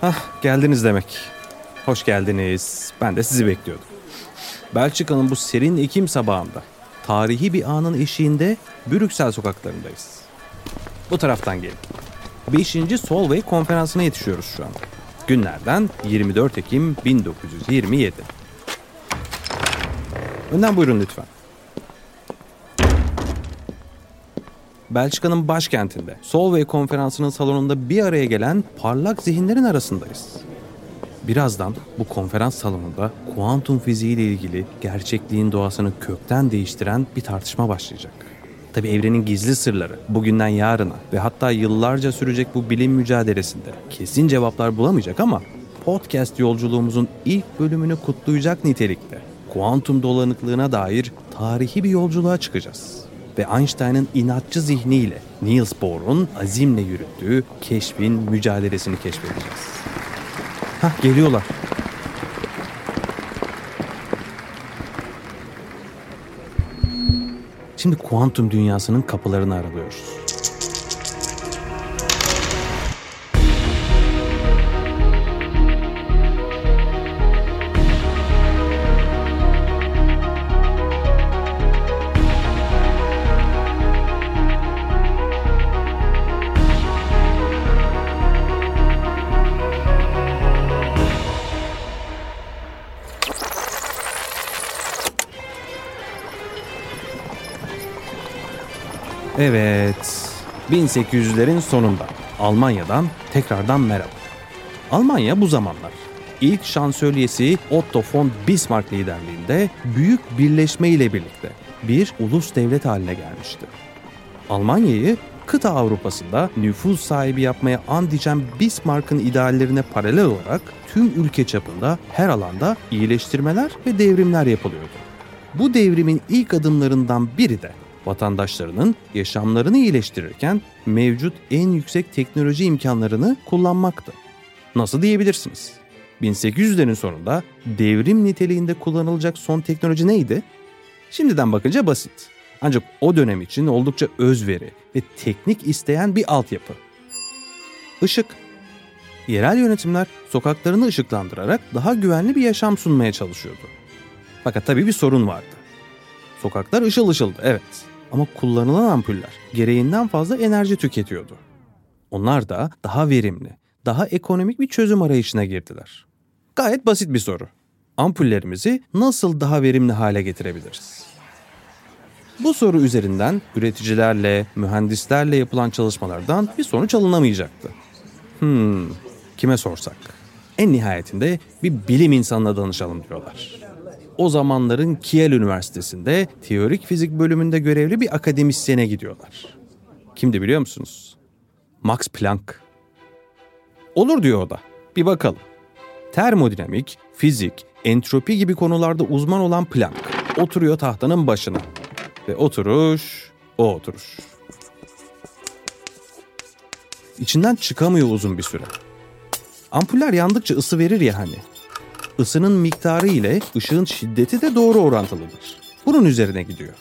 Hah, geldiniz demek. Hoş geldiniz. Ben de sizi bekliyordum. Belçika'nın bu serin Ekim sabahında tarihi bir anın eşiğinde Brüksel sokaklarındayız. Bu taraftan gelin. 5. Solvay konferansına yetişiyoruz şu anda. Günlerden 24 Ekim 1927. Önden buyurun lütfen. Belçika'nın başkentinde Solvay konferansının salonunda bir araya gelen parlak zihinlerin arasındayız. Birazdan bu konferans salonunda kuantum fiziği ile ilgili gerçekliğin doğasını kökten değiştiren bir tartışma başlayacak. Tabi evrenin gizli sırları bugünden yarına ve hatta yıllarca sürecek bu bilim mücadelesinde kesin cevaplar bulamayacak ama podcast yolculuğumuzun ilk bölümünü kutlayacak nitelikte kuantum dolanıklığına dair tarihi bir yolculuğa çıkacağız. Ve Einstein'ın inatçı zihniyle Niels Bohr'un azimle yürüttüğü keşfin mücadelesini keşfedeceğiz. Hah geliyorlar. Şimdi kuantum dünyasının kapılarını aralıyoruz. Evet, 1800'lerin sonunda Almanya'dan tekrardan merhaba. Almanya bu zamanlar ilk şansölyesi Otto von Bismarck liderliğinde büyük birleşme ile birlikte bir ulus devlet haline gelmişti. Almanya'yı kıta Avrupa'sında nüfuz sahibi yapmaya and içen Bismarck'ın ideallerine paralel olarak tüm ülke çapında her alanda iyileştirmeler ve devrimler yapılıyordu. Bu devrimin ilk adımlarından biri de vatandaşlarının yaşamlarını iyileştirirken mevcut en yüksek teknoloji imkanlarını kullanmaktı. Nasıl diyebilirsiniz? 1800'lerin sonunda devrim niteliğinde kullanılacak son teknoloji neydi? Şimdiden bakınca basit. Ancak o dönem için oldukça özveri ve teknik isteyen bir altyapı. Işık. Yerel yönetimler sokaklarını ışıklandırarak daha güvenli bir yaşam sunmaya çalışıyordu. Fakat tabii bir sorun vardı. Sokaklar ışıl ışıldı evet ama kullanılan ampuller gereğinden fazla enerji tüketiyordu. Onlar da daha verimli, daha ekonomik bir çözüm arayışına girdiler. Gayet basit bir soru. Ampullerimizi nasıl daha verimli hale getirebiliriz? Bu soru üzerinden üreticilerle, mühendislerle yapılan çalışmalardan bir sonuç alınamayacaktı. Hmm, kime sorsak? En nihayetinde bir bilim insanına danışalım diyorlar. O zamanların Kiel Üniversitesi'nde teorik fizik bölümünde görevli bir akademisyene gidiyorlar. Kimdi biliyor musunuz? Max Planck. Olur diyor o da. Bir bakalım. Termodinamik, fizik, entropi gibi konularda uzman olan Planck oturuyor tahtanın başına. Ve oturuş, o oturuş. İçinden çıkamıyor uzun bir süre. Ampuller yandıkça ısı verir ya hani. Isının miktarı ile ışığın şiddeti de doğru orantılıdır. Bunun üzerine gidiyor.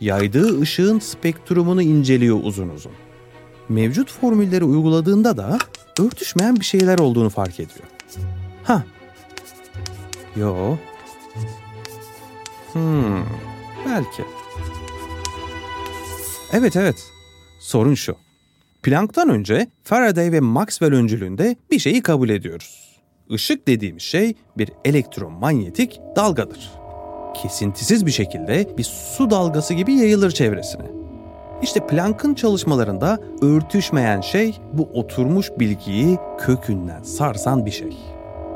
Yaydığı ışığın spektrumunu inceliyor uzun uzun. Mevcut formülleri uyguladığında da örtüşmeyen bir şeyler olduğunu fark ediyor. Ha. Yo. Hmm. Belki. Evet evet. Sorun şu. Planck'tan önce Faraday ve Maxwell öncülüğünde bir şeyi kabul ediyoruz. Işık dediğimiz şey bir elektromanyetik dalgadır. kesintisiz bir şekilde bir su dalgası gibi yayılır çevresine. İşte Planck'ın çalışmalarında örtüşmeyen şey bu oturmuş bilgiyi kökünden sarsan bir şey.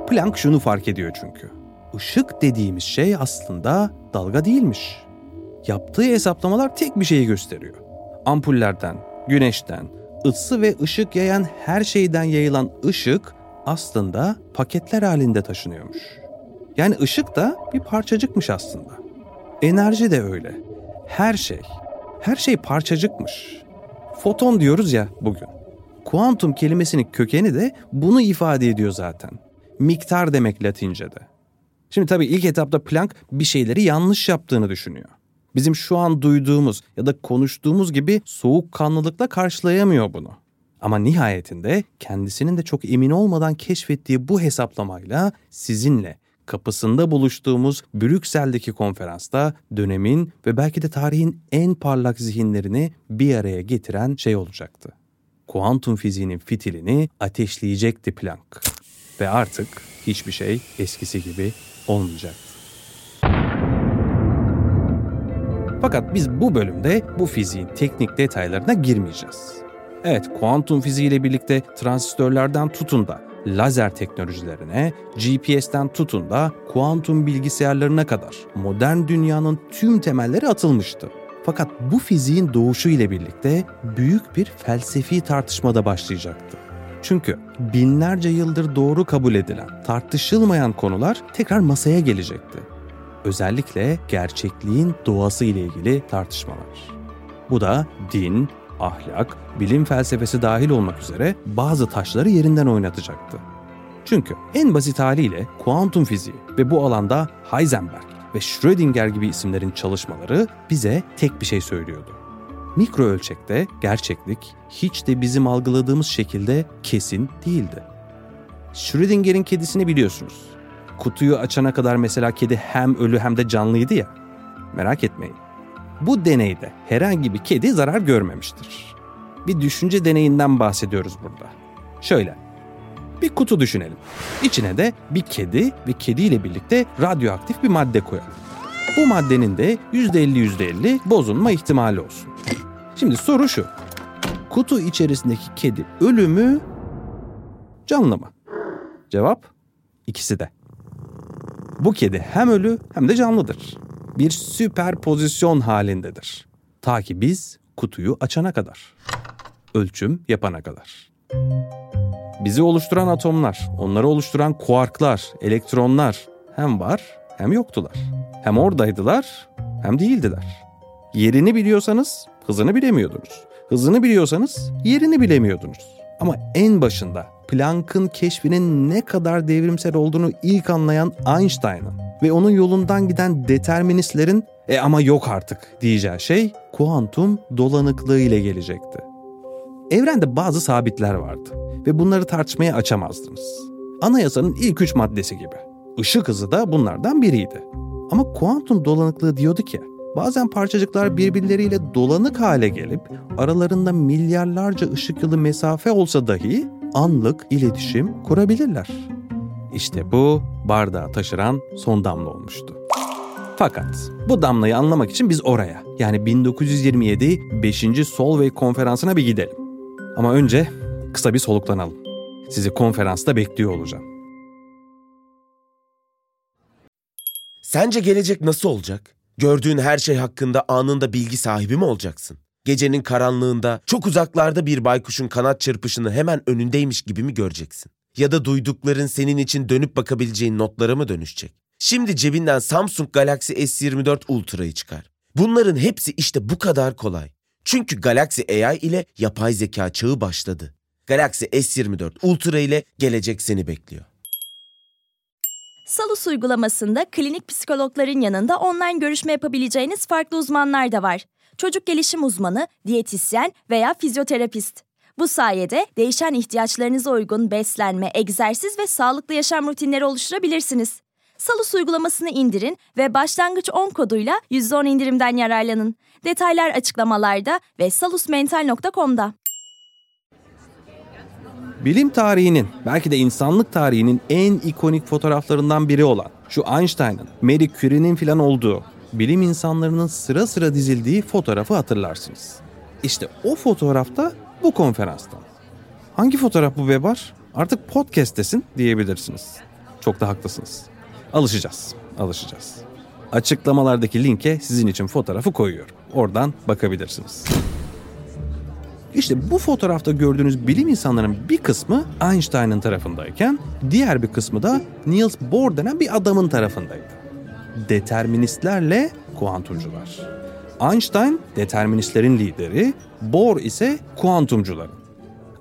Planck şunu fark ediyor çünkü. Işık dediğimiz şey aslında dalga değilmiş. Yaptığı hesaplamalar tek bir şeyi gösteriyor. Ampullerden, güneşten, ısı ve ışık yayan her şeyden yayılan ışık aslında paketler halinde taşınıyormuş. Yani ışık da bir parçacıkmış aslında. Enerji de öyle. Her şey, her şey parçacıkmış. Foton diyoruz ya bugün. Kuantum kelimesinin kökeni de bunu ifade ediyor zaten. Miktar demek Latince'de. Şimdi tabii ilk etapta Planck bir şeyleri yanlış yaptığını düşünüyor. Bizim şu an duyduğumuz ya da konuştuğumuz gibi soğukkanlılıkla karşılayamıyor bunu. Ama nihayetinde kendisinin de çok emin olmadan keşfettiği bu hesaplamayla sizinle kapısında buluştuğumuz Brüksel'deki konferansta dönemin ve belki de tarihin en parlak zihinlerini bir araya getiren şey olacaktı. Kuantum fiziğinin fitilini ateşleyecekti Planck. Ve artık hiçbir şey eskisi gibi olmayacaktı. Fakat biz bu bölümde bu fiziğin teknik detaylarına girmeyeceğiz. Evet, kuantum fiziği ile birlikte transistörlerden tutun da lazer teknolojilerine, GPS'ten tutun da kuantum bilgisayarlarına kadar modern dünyanın tüm temelleri atılmıştı. Fakat bu fiziğin doğuşu ile birlikte büyük bir felsefi tartışma da başlayacaktı. Çünkü binlerce yıldır doğru kabul edilen, tartışılmayan konular tekrar masaya gelecekti. Özellikle gerçekliğin doğası ile ilgili tartışmalar. Bu da din, ahlak, bilim felsefesi dahil olmak üzere bazı taşları yerinden oynatacaktı. Çünkü en basit haliyle kuantum fiziği ve bu alanda Heisenberg ve Schrödinger gibi isimlerin çalışmaları bize tek bir şey söylüyordu. Mikro ölçekte gerçeklik hiç de bizim algıladığımız şekilde kesin değildi. Schrödinger'in kedisini biliyorsunuz. Kutuyu açana kadar mesela kedi hem ölü hem de canlıydı ya. Merak etmeyin. Bu deneyde herhangi bir kedi zarar görmemiştir. Bir düşünce deneyinden bahsediyoruz burada. Şöyle, bir kutu düşünelim. İçine de bir kedi ve kediyle birlikte radyoaktif bir madde koyalım. Bu maddenin de %50 %50 bozulma ihtimali olsun. Şimdi soru şu. Kutu içerisindeki kedi ölü mü, canlı mı? Cevap ikisi de. Bu kedi hem ölü hem de canlıdır. Bir süper pozisyon halindedir. Ta ki biz kutuyu açana kadar. Ölçüm yapana kadar. Bizi oluşturan atomlar, onları oluşturan kuarklar, elektronlar hem var hem yoktular. Hem oradaydılar hem değildiler. Yerini biliyorsanız hızını bilemiyordunuz. Hızını biliyorsanız yerini bilemiyordunuz. Ama en başında Planck'ın keşfinin ne kadar devrimsel olduğunu ilk anlayan Einstein'ın ve onun yolundan giden deterministlerin e ama yok artık diyeceği şey kuantum dolanıklığı ile gelecekti. Evrende bazı sabitler vardı ve bunları tartışmaya açamazdınız. Anayasanın ilk üç maddesi gibi. Işık hızı da bunlardan biriydi. Ama kuantum dolanıklığı diyorduk ya, bazen parçacıklar birbirleriyle dolanık hale gelip aralarında milyarlarca ışık yılı mesafe olsa dahi anlık iletişim kurabilirler. İşte bu bardağı taşıran son damla olmuştu. Fakat bu damlayı anlamak için biz oraya yani 1927 5. Solvay konferansına bir gidelim. Ama önce kısa bir soluklanalım. Sizi konferansta bekliyor olacağım. Sence gelecek nasıl olacak? Gördüğün her şey hakkında anında bilgi sahibi mi olacaksın? Gecenin karanlığında çok uzaklarda bir baykuşun kanat çırpışını hemen önündeymiş gibi mi göreceksin? Ya da duydukların senin için dönüp bakabileceğin notlara mı dönüşecek? Şimdi cebinden Samsung Galaxy S24 Ultra'yı çıkar. Bunların hepsi işte bu kadar kolay. Çünkü Galaxy AI ile yapay zeka çağı başladı. Galaxy S24 Ultra ile gelecek seni bekliyor. Salus uygulamasında klinik psikologların yanında online görüşme yapabileceğiniz farklı uzmanlar da var. Çocuk gelişim uzmanı, diyetisyen veya fizyoterapist. Bu sayede değişen ihtiyaçlarınıza uygun beslenme, egzersiz ve sağlıklı yaşam rutinleri oluşturabilirsiniz. Salus uygulamasını indirin ve başlangıç 10 koduyla %10 indirimden yararlanın. Detaylar açıklamalarda ve salusmental.com'da. Bilim tarihinin, belki de insanlık tarihinin en ikonik fotoğraflarından biri olan şu Einstein'ın, Marie Curie'nin filan olduğu, bilim insanlarının sıra sıra dizildiği fotoğrafı hatırlarsınız. İşte o fotoğrafta bu konferanstan. Hangi fotoğraf bu Bebar? Artık podcast'tesin diyebilirsiniz. Çok da haklısınız. Alışacağız, alışacağız. Açıklamalardaki linke sizin için fotoğrafı koyuyorum. Oradan bakabilirsiniz. İşte bu fotoğrafta gördüğünüz bilim insanlarının bir kısmı Einstein'ın tarafındayken diğer bir kısmı da Niels Bohr denen bir adamın tarafındaydı. Deterministlerle kuantumcular. Einstein deterministlerin lideri, Bohr ise kuantumcuların.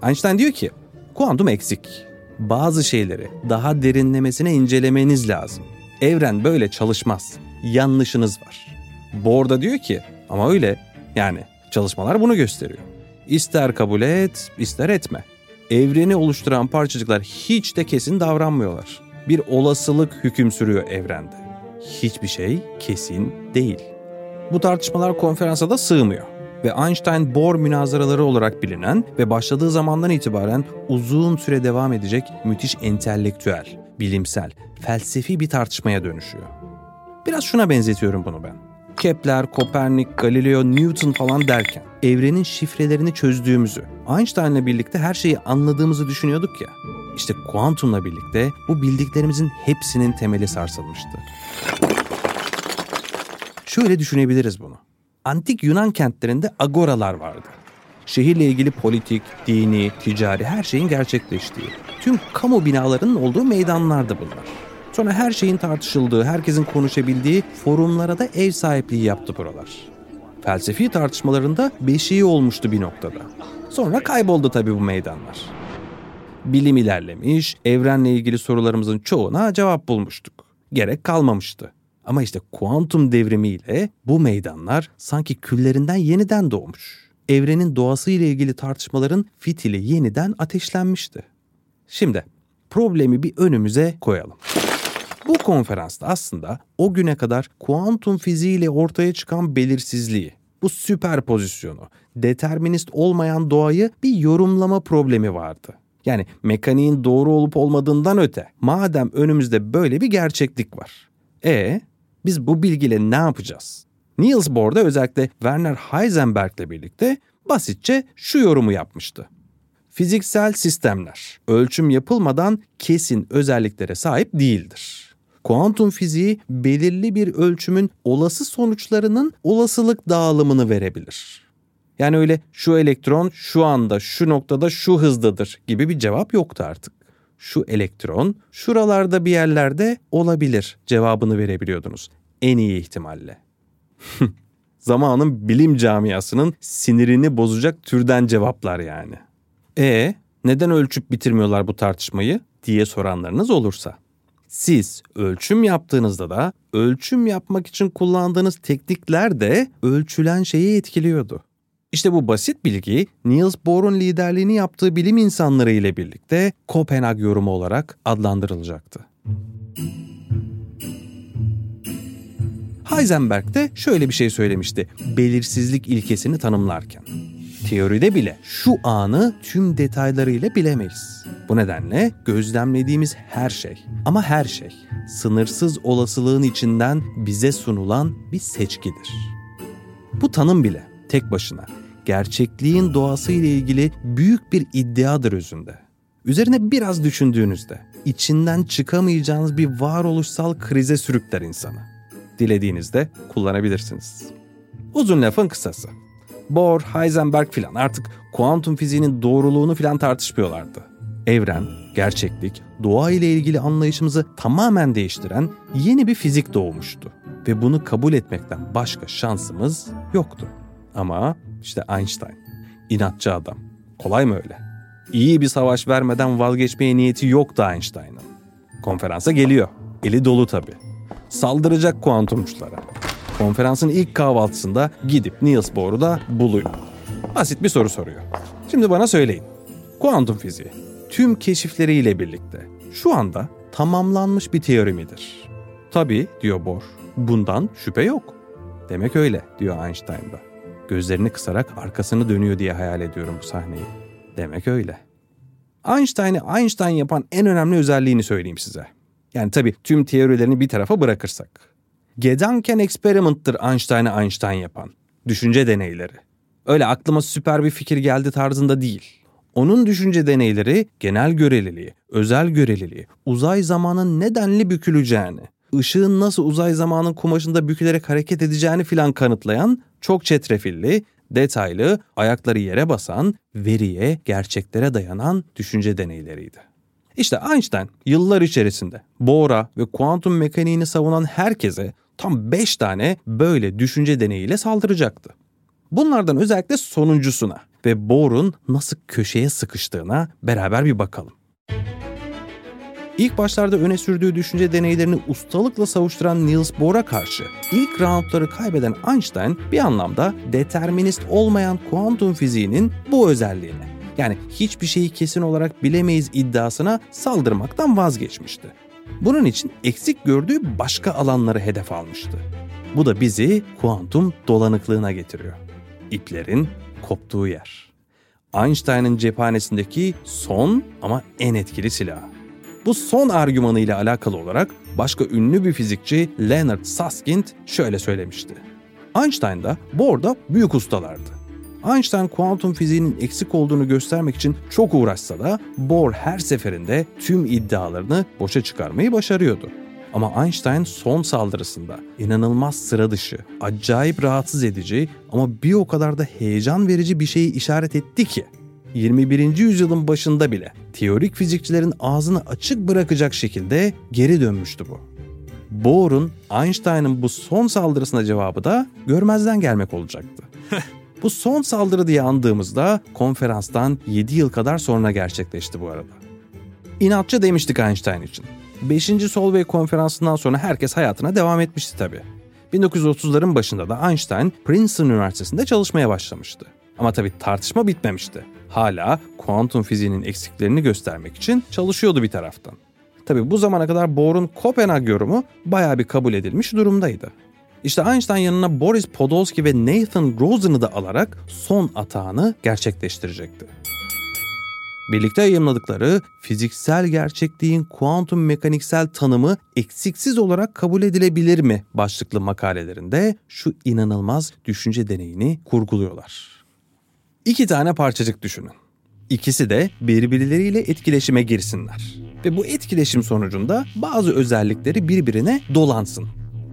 Einstein diyor ki, kuantum eksik. Bazı şeyleri daha derinlemesine incelemeniz lazım. Evren böyle çalışmaz. Yanlışınız var. Bohr da diyor ki, ama öyle. Yani çalışmalar bunu gösteriyor. İster kabul et, ister etme. Evreni oluşturan parçacıklar hiç de kesin davranmıyorlar. Bir olasılık hüküm sürüyor evrende. Hiçbir şey kesin değil. Bu tartışmalar konferansa da sığmıyor ve Einstein-Bohr münazaraları olarak bilinen ve başladığı zamandan itibaren uzun süre devam edecek müthiş entelektüel, bilimsel, felsefi bir tartışmaya dönüşüyor. Biraz şuna benzetiyorum bunu ben. Kepler, Kopernik, Galileo, Newton falan derken evrenin şifrelerini çözdüğümüzü, Einstein'la birlikte her şeyi anladığımızı düşünüyorduk ya. İşte kuantumla birlikte bu bildiklerimizin hepsinin temeli sarsılmıştı. Şöyle düşünebiliriz bunu. Antik Yunan kentlerinde agoralar vardı. Şehirle ilgili politik, dini, ticari her şeyin gerçekleştiği, tüm kamu binalarının olduğu meydanlardı bunlar. Sonra her şeyin tartışıldığı, herkesin konuşabildiği forumlara da ev sahipliği yaptı buralar. Felsefi tartışmalarında beşiği olmuştu bir noktada. Sonra kayboldu tabii bu meydanlar. Bilim ilerlemiş, evrenle ilgili sorularımızın çoğuna cevap bulmuştuk. Gerek kalmamıştı. Ama işte kuantum devrimiyle bu meydanlar sanki küllerinden yeniden doğmuş. Evrenin doğası ile ilgili tartışmaların fitili yeniden ateşlenmişti. Şimdi problemi bir önümüze koyalım. Bu konferansta aslında o güne kadar kuantum fiziğiyle ortaya çıkan belirsizliği, bu süperpozisyonu, determinist olmayan doğayı bir yorumlama problemi vardı. Yani mekaniğin doğru olup olmadığından öte, madem önümüzde böyle bir gerçeklik var. E biz bu bilgiyle ne yapacağız? Niels Bohr da özellikle Werner Heisenberg'le birlikte basitçe şu yorumu yapmıştı. Fiziksel sistemler ölçüm yapılmadan kesin özelliklere sahip değildir. Kuantum fiziği belirli bir ölçümün olası sonuçlarının olasılık dağılımını verebilir. Yani öyle şu elektron şu anda şu noktada şu hızdadır gibi bir cevap yoktu artık. Şu elektron şuralarda bir yerlerde olabilir cevabını verebiliyordunuz en iyi ihtimalle. Zamanın bilim camiasının sinirini bozacak türden cevaplar yani. E neden ölçüp bitirmiyorlar bu tartışmayı diye soranlarınız olursa. Siz ölçüm yaptığınızda da ölçüm yapmak için kullandığınız teknikler de ölçülen şeyi etkiliyordu. İşte bu basit bilgi Niels Bohr'un liderliğini yaptığı bilim insanları ile birlikte Kopenhag yorumu olarak adlandırılacaktı. Heisenberg de şöyle bir şey söylemişti belirsizlik ilkesini tanımlarken. Teoride bile şu anı tüm detaylarıyla bilemeyiz. Bu nedenle gözlemlediğimiz her şey ama her şey sınırsız olasılığın içinden bize sunulan bir seçkidir. Bu tanım bile tek başına gerçekliğin doğası ile ilgili büyük bir iddiadır özünde. Üzerine biraz düşündüğünüzde içinden çıkamayacağınız bir varoluşsal krize sürükler insanı dilediğinizde kullanabilirsiniz. Uzun lafın kısası. Bohr, Heisenberg filan artık kuantum fiziğinin doğruluğunu filan tartışmıyorlardı. Evren, gerçeklik, doğa ile ilgili anlayışımızı tamamen değiştiren yeni bir fizik doğmuştu. Ve bunu kabul etmekten başka şansımız yoktu. Ama işte Einstein, inatçı adam. Kolay mı öyle? İyi bir savaş vermeden vazgeçmeye niyeti yoktu Einstein'ın. Konferansa geliyor. Eli dolu tabii saldıracak kuantumculara. Konferansın ilk kahvaltısında gidip Niels Bohr'u da buluyor. Basit bir soru soruyor. Şimdi bana söyleyin. Kuantum fiziği tüm keşifleriyle birlikte şu anda tamamlanmış bir teori midir? Tabii diyor Bohr. Bundan şüphe yok. Demek öyle diyor Einstein da. Gözlerini kısarak arkasını dönüyor diye hayal ediyorum bu sahneyi. Demek öyle. Einstein'ı Einstein yapan en önemli özelliğini söyleyeyim size. Yani tabii tüm teorilerini bir tarafa bırakırsak. Gedanken experiment'tır Einstein'ı Einstein yapan. Düşünce deneyleri. Öyle aklıma süper bir fikir geldi tarzında değil. Onun düşünce deneyleri genel göreliliği, özel göreliliği, uzay zamanın nedenli büküleceğini, ışığın nasıl uzay zamanın kumaşında bükülerek hareket edeceğini filan kanıtlayan çok çetrefilli, detaylı, ayakları yere basan, veriye, gerçeklere dayanan düşünce deneyleriydi. İşte Einstein yıllar içerisinde Bohr'a ve kuantum mekaniğini savunan herkese tam 5 tane böyle düşünce deneyiyle saldıracaktı. Bunlardan özellikle sonuncusuna ve Bohr'un nasıl köşeye sıkıştığına beraber bir bakalım. İlk başlarda öne sürdüğü düşünce deneylerini ustalıkla savuşturan Niels Bohr'a karşı ilk roundları kaybeden Einstein bir anlamda determinist olmayan kuantum fiziğinin bu özelliğini yani hiçbir şeyi kesin olarak bilemeyiz iddiasına saldırmaktan vazgeçmişti. Bunun için eksik gördüğü başka alanları hedef almıştı. Bu da bizi kuantum dolanıklığına getiriyor. İplerin koptuğu yer. Einstein'ın cephanesindeki son ama en etkili silah. Bu son argümanı ile alakalı olarak başka ünlü bir fizikçi Leonard Susskind şöyle söylemişti. Einstein da Bohr'da büyük ustalardı. Einstein kuantum fiziğinin eksik olduğunu göstermek için çok uğraşsa da Bohr her seferinde tüm iddialarını boşa çıkarmayı başarıyordu. Ama Einstein son saldırısında inanılmaz sıra dışı, acayip rahatsız edici ama bir o kadar da heyecan verici bir şeyi işaret etti ki 21. yüzyılın başında bile teorik fizikçilerin ağzını açık bırakacak şekilde geri dönmüştü bu. Bohr'un Einstein'ın bu son saldırısına cevabı da görmezden gelmek olacaktı. bu son saldırı diye andığımızda konferanstan 7 yıl kadar sonra gerçekleşti bu arada. İnatçı demiştik Einstein için. 5. Solvay konferansından sonra herkes hayatına devam etmişti tabii. 1930'ların başında da Einstein Princeton Üniversitesi'nde çalışmaya başlamıştı. Ama tabii tartışma bitmemişti. Hala kuantum fiziğinin eksiklerini göstermek için çalışıyordu bir taraftan. Tabii bu zamana kadar Bohr'un Kopenhag yorumu bayağı bir kabul edilmiş durumdaydı. İşte Einstein yanına Boris Podolsky ve Nathan Rosen'ı da alarak son atağını gerçekleştirecekti. Birlikte yayınladıkları fiziksel gerçekliğin kuantum mekaniksel tanımı eksiksiz olarak kabul edilebilir mi başlıklı makalelerinde şu inanılmaz düşünce deneyini kurguluyorlar. İki tane parçacık düşünün. İkisi de birbirleriyle etkileşime girsinler. Ve bu etkileşim sonucunda bazı özellikleri birbirine dolansın.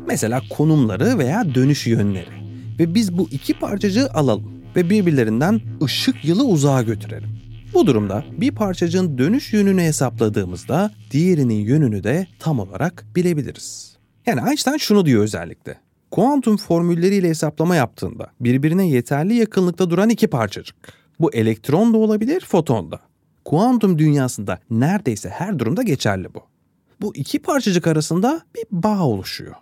Mesela konumları veya dönüş yönleri. Ve biz bu iki parçacığı alalım ve birbirlerinden ışık yılı uzağa götürelim. Bu durumda bir parçacığın dönüş yönünü hesapladığımızda diğerinin yönünü de tam olarak bilebiliriz. Yani Einstein şunu diyor özellikle. Kuantum formülleriyle hesaplama yaptığında birbirine yeterli yakınlıkta duran iki parçacık. Bu elektron da olabilir, foton da. Kuantum dünyasında neredeyse her durumda geçerli bu. Bu iki parçacık arasında bir bağ oluşuyor.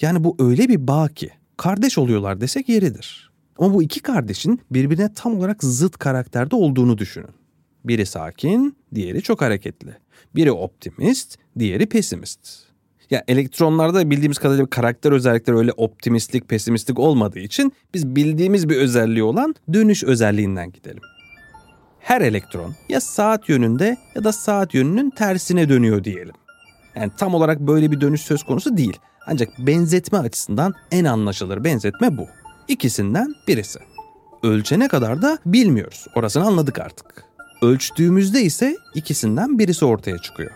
Yani bu öyle bir bağ ki kardeş oluyorlar desek yeridir. Ama bu iki kardeşin birbirine tam olarak zıt karakterde olduğunu düşünün. Biri sakin, diğeri çok hareketli. Biri optimist, diğeri pesimist. Ya elektronlarda bildiğimiz kadarıyla karakter özellikleri öyle optimistlik, pesimistlik olmadığı için biz bildiğimiz bir özelliği olan dönüş özelliğinden gidelim. Her elektron ya saat yönünde ya da saat yönünün tersine dönüyor diyelim. Yani tam olarak böyle bir dönüş söz konusu değil. Ancak benzetme açısından en anlaşılır benzetme bu. İkisinden birisi. Ölçene kadar da bilmiyoruz. Orasını anladık artık. Ölçtüğümüzde ise ikisinden birisi ortaya çıkıyor.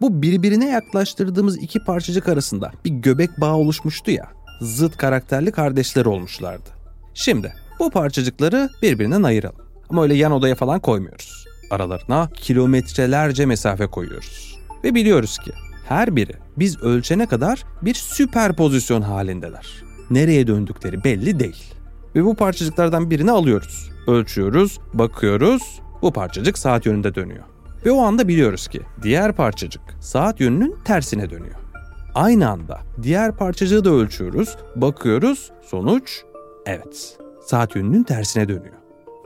Bu birbirine yaklaştırdığımız iki parçacık arasında bir göbek bağı oluşmuştu ya. Zıt karakterli kardeşler olmuşlardı. Şimdi bu parçacıkları birbirinden ayıralım. Ama öyle yan odaya falan koymuyoruz. Aralarına kilometrelerce mesafe koyuyoruz. Ve biliyoruz ki her biri biz ölçene kadar bir süperpozisyon halindeler. Nereye döndükleri belli değil. Ve bu parçacıklardan birini alıyoruz. Ölçüyoruz, bakıyoruz. Bu parçacık saat yönünde dönüyor. Ve o anda biliyoruz ki diğer parçacık saat yönünün tersine dönüyor. Aynı anda diğer parçacığı da ölçüyoruz, bakıyoruz, sonuç evet saat yönünün tersine dönüyor.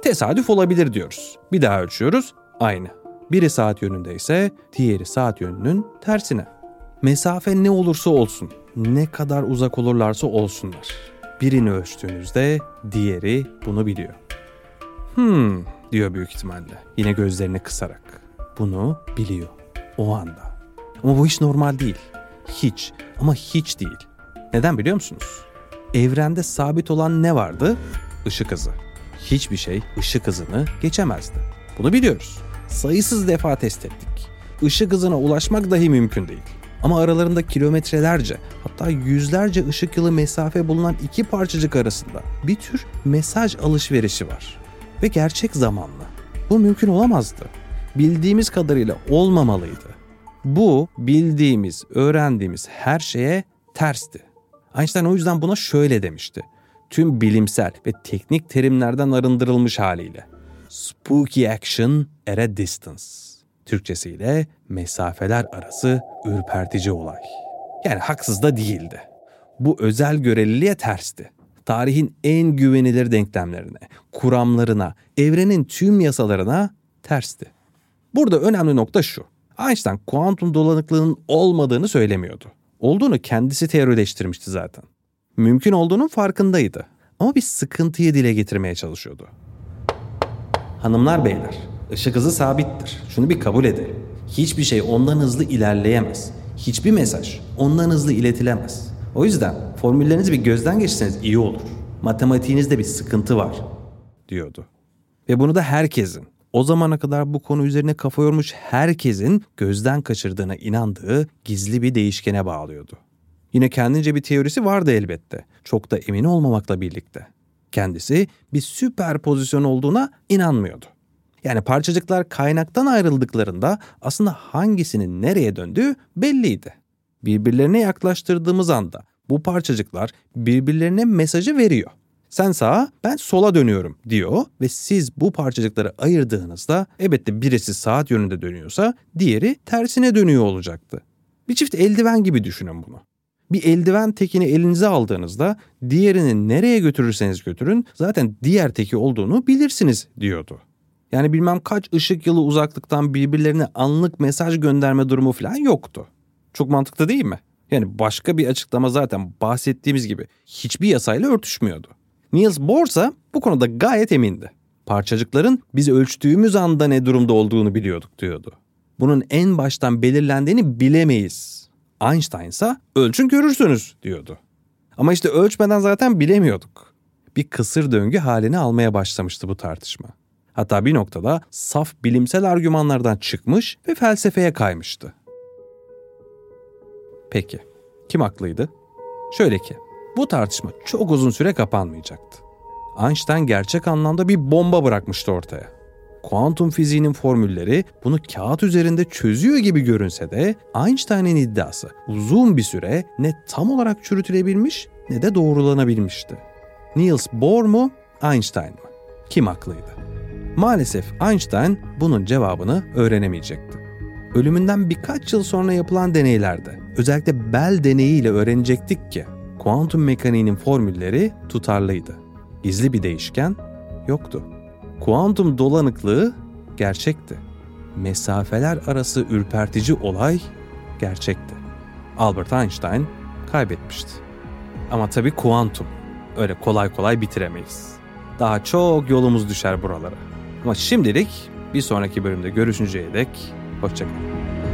Tesadüf olabilir diyoruz. Bir daha ölçüyoruz, aynı. Biri saat yönünde ise diğeri saat yönünün tersine. Mesafe ne olursa olsun, ne kadar uzak olurlarsa olsunlar. Birini ölçtüğünüzde diğeri bunu biliyor. Hmm diyor büyük ihtimalle yine gözlerini kısarak. Bunu biliyor o anda. Ama bu hiç normal değil. Hiç ama hiç değil. Neden biliyor musunuz? Evrende sabit olan ne vardı? Işık hızı. Hiçbir şey ışık hızını geçemezdi. Bunu biliyoruz. Sayısız defa test ettik. Işık hızına ulaşmak dahi mümkün değil. Ama aralarında kilometrelerce hatta yüzlerce ışık yılı mesafe bulunan iki parçacık arasında bir tür mesaj alışverişi var. Ve gerçek zamanlı. Bu mümkün olamazdı. Bildiğimiz kadarıyla olmamalıydı. Bu bildiğimiz, öğrendiğimiz her şeye tersti. Einstein o yüzden buna şöyle demişti. Tüm bilimsel ve teknik terimlerden arındırılmış haliyle. Spooky action at a distance. Türkçesiyle mesafeler arası ürpertici olay. Yani haksız da değildi. Bu özel göreliliğe tersti. Tarihin en güvenilir denklemlerine, kuramlarına, evrenin tüm yasalarına tersti. Burada önemli nokta şu. Einstein kuantum dolanıklığının olmadığını söylemiyordu. Olduğunu kendisi teorileştirmişti zaten. Mümkün olduğunun farkındaydı. Ama bir sıkıntıyı dile getirmeye çalışıyordu. Hanımlar beyler, ışık hızı sabittir. Şunu bir kabul edelim. Hiçbir şey ondan hızlı ilerleyemez. Hiçbir mesaj ondan hızlı iletilemez. O yüzden formüllerinizi bir gözden geçirseniz iyi olur. Matematiğinizde bir sıkıntı var, diyordu. Ve bunu da herkesin, o zamana kadar bu konu üzerine kafa yormuş herkesin gözden kaçırdığına inandığı gizli bir değişkene bağlıyordu. Yine kendince bir teorisi vardı elbette. Çok da emin olmamakla birlikte. Kendisi bir süper pozisyon olduğuna inanmıyordu. Yani parçacıklar kaynaktan ayrıldıklarında aslında hangisinin nereye döndüğü belliydi. Birbirlerine yaklaştırdığımız anda bu parçacıklar birbirlerine mesajı veriyor. Sen sağa, ben sola dönüyorum diyor ve siz bu parçacıkları ayırdığınızda elbette birisi saat yönünde dönüyorsa diğeri tersine dönüyor olacaktı. Bir çift eldiven gibi düşünün bunu. Bir eldiven tekini elinize aldığınızda diğerini nereye götürürseniz götürün zaten diğer teki olduğunu bilirsiniz diyordu. Yani bilmem kaç ışık yılı uzaklıktan birbirlerine anlık mesaj gönderme durumu falan yoktu. Çok mantıklı değil mi? Yani başka bir açıklama zaten bahsettiğimiz gibi hiçbir yasayla örtüşmüyordu. Niels Bohr ise bu konuda gayet emindi. Parçacıkların biz ölçtüğümüz anda ne durumda olduğunu biliyorduk diyordu. Bunun en baştan belirlendiğini bilemeyiz. Einstein ise ölçün görürsünüz diyordu. Ama işte ölçmeden zaten bilemiyorduk. Bir kısır döngü halini almaya başlamıştı bu tartışma. Hatta bir noktada saf bilimsel argümanlardan çıkmış ve felsefeye kaymıştı. Peki, kim haklıydı? Şöyle ki, bu tartışma çok uzun süre kapanmayacaktı. Einstein gerçek anlamda bir bomba bırakmıştı ortaya. Kuantum fiziğinin formülleri bunu kağıt üzerinde çözüyor gibi görünse de Einstein'ın iddiası uzun bir süre ne tam olarak çürütülebilmiş ne de doğrulanabilmişti. Niels Bohr mu, Einstein mı? Kim haklıydı? Maalesef Einstein bunun cevabını öğrenemeyecekti. Ölümünden birkaç yıl sonra yapılan deneylerde, özellikle Bell deneyiyle öğrenecektik ki kuantum mekaniğinin formülleri tutarlıydı. Gizli bir değişken yoktu. Kuantum dolanıklığı gerçekti. Mesafeler arası ürpertici olay gerçekti. Albert Einstein kaybetmişti. Ama tabii kuantum. Öyle kolay kolay bitiremeyiz. Daha çok yolumuz düşer buralara. Ama şimdilik bir sonraki bölümde görüşünceye dek hoşçakalın.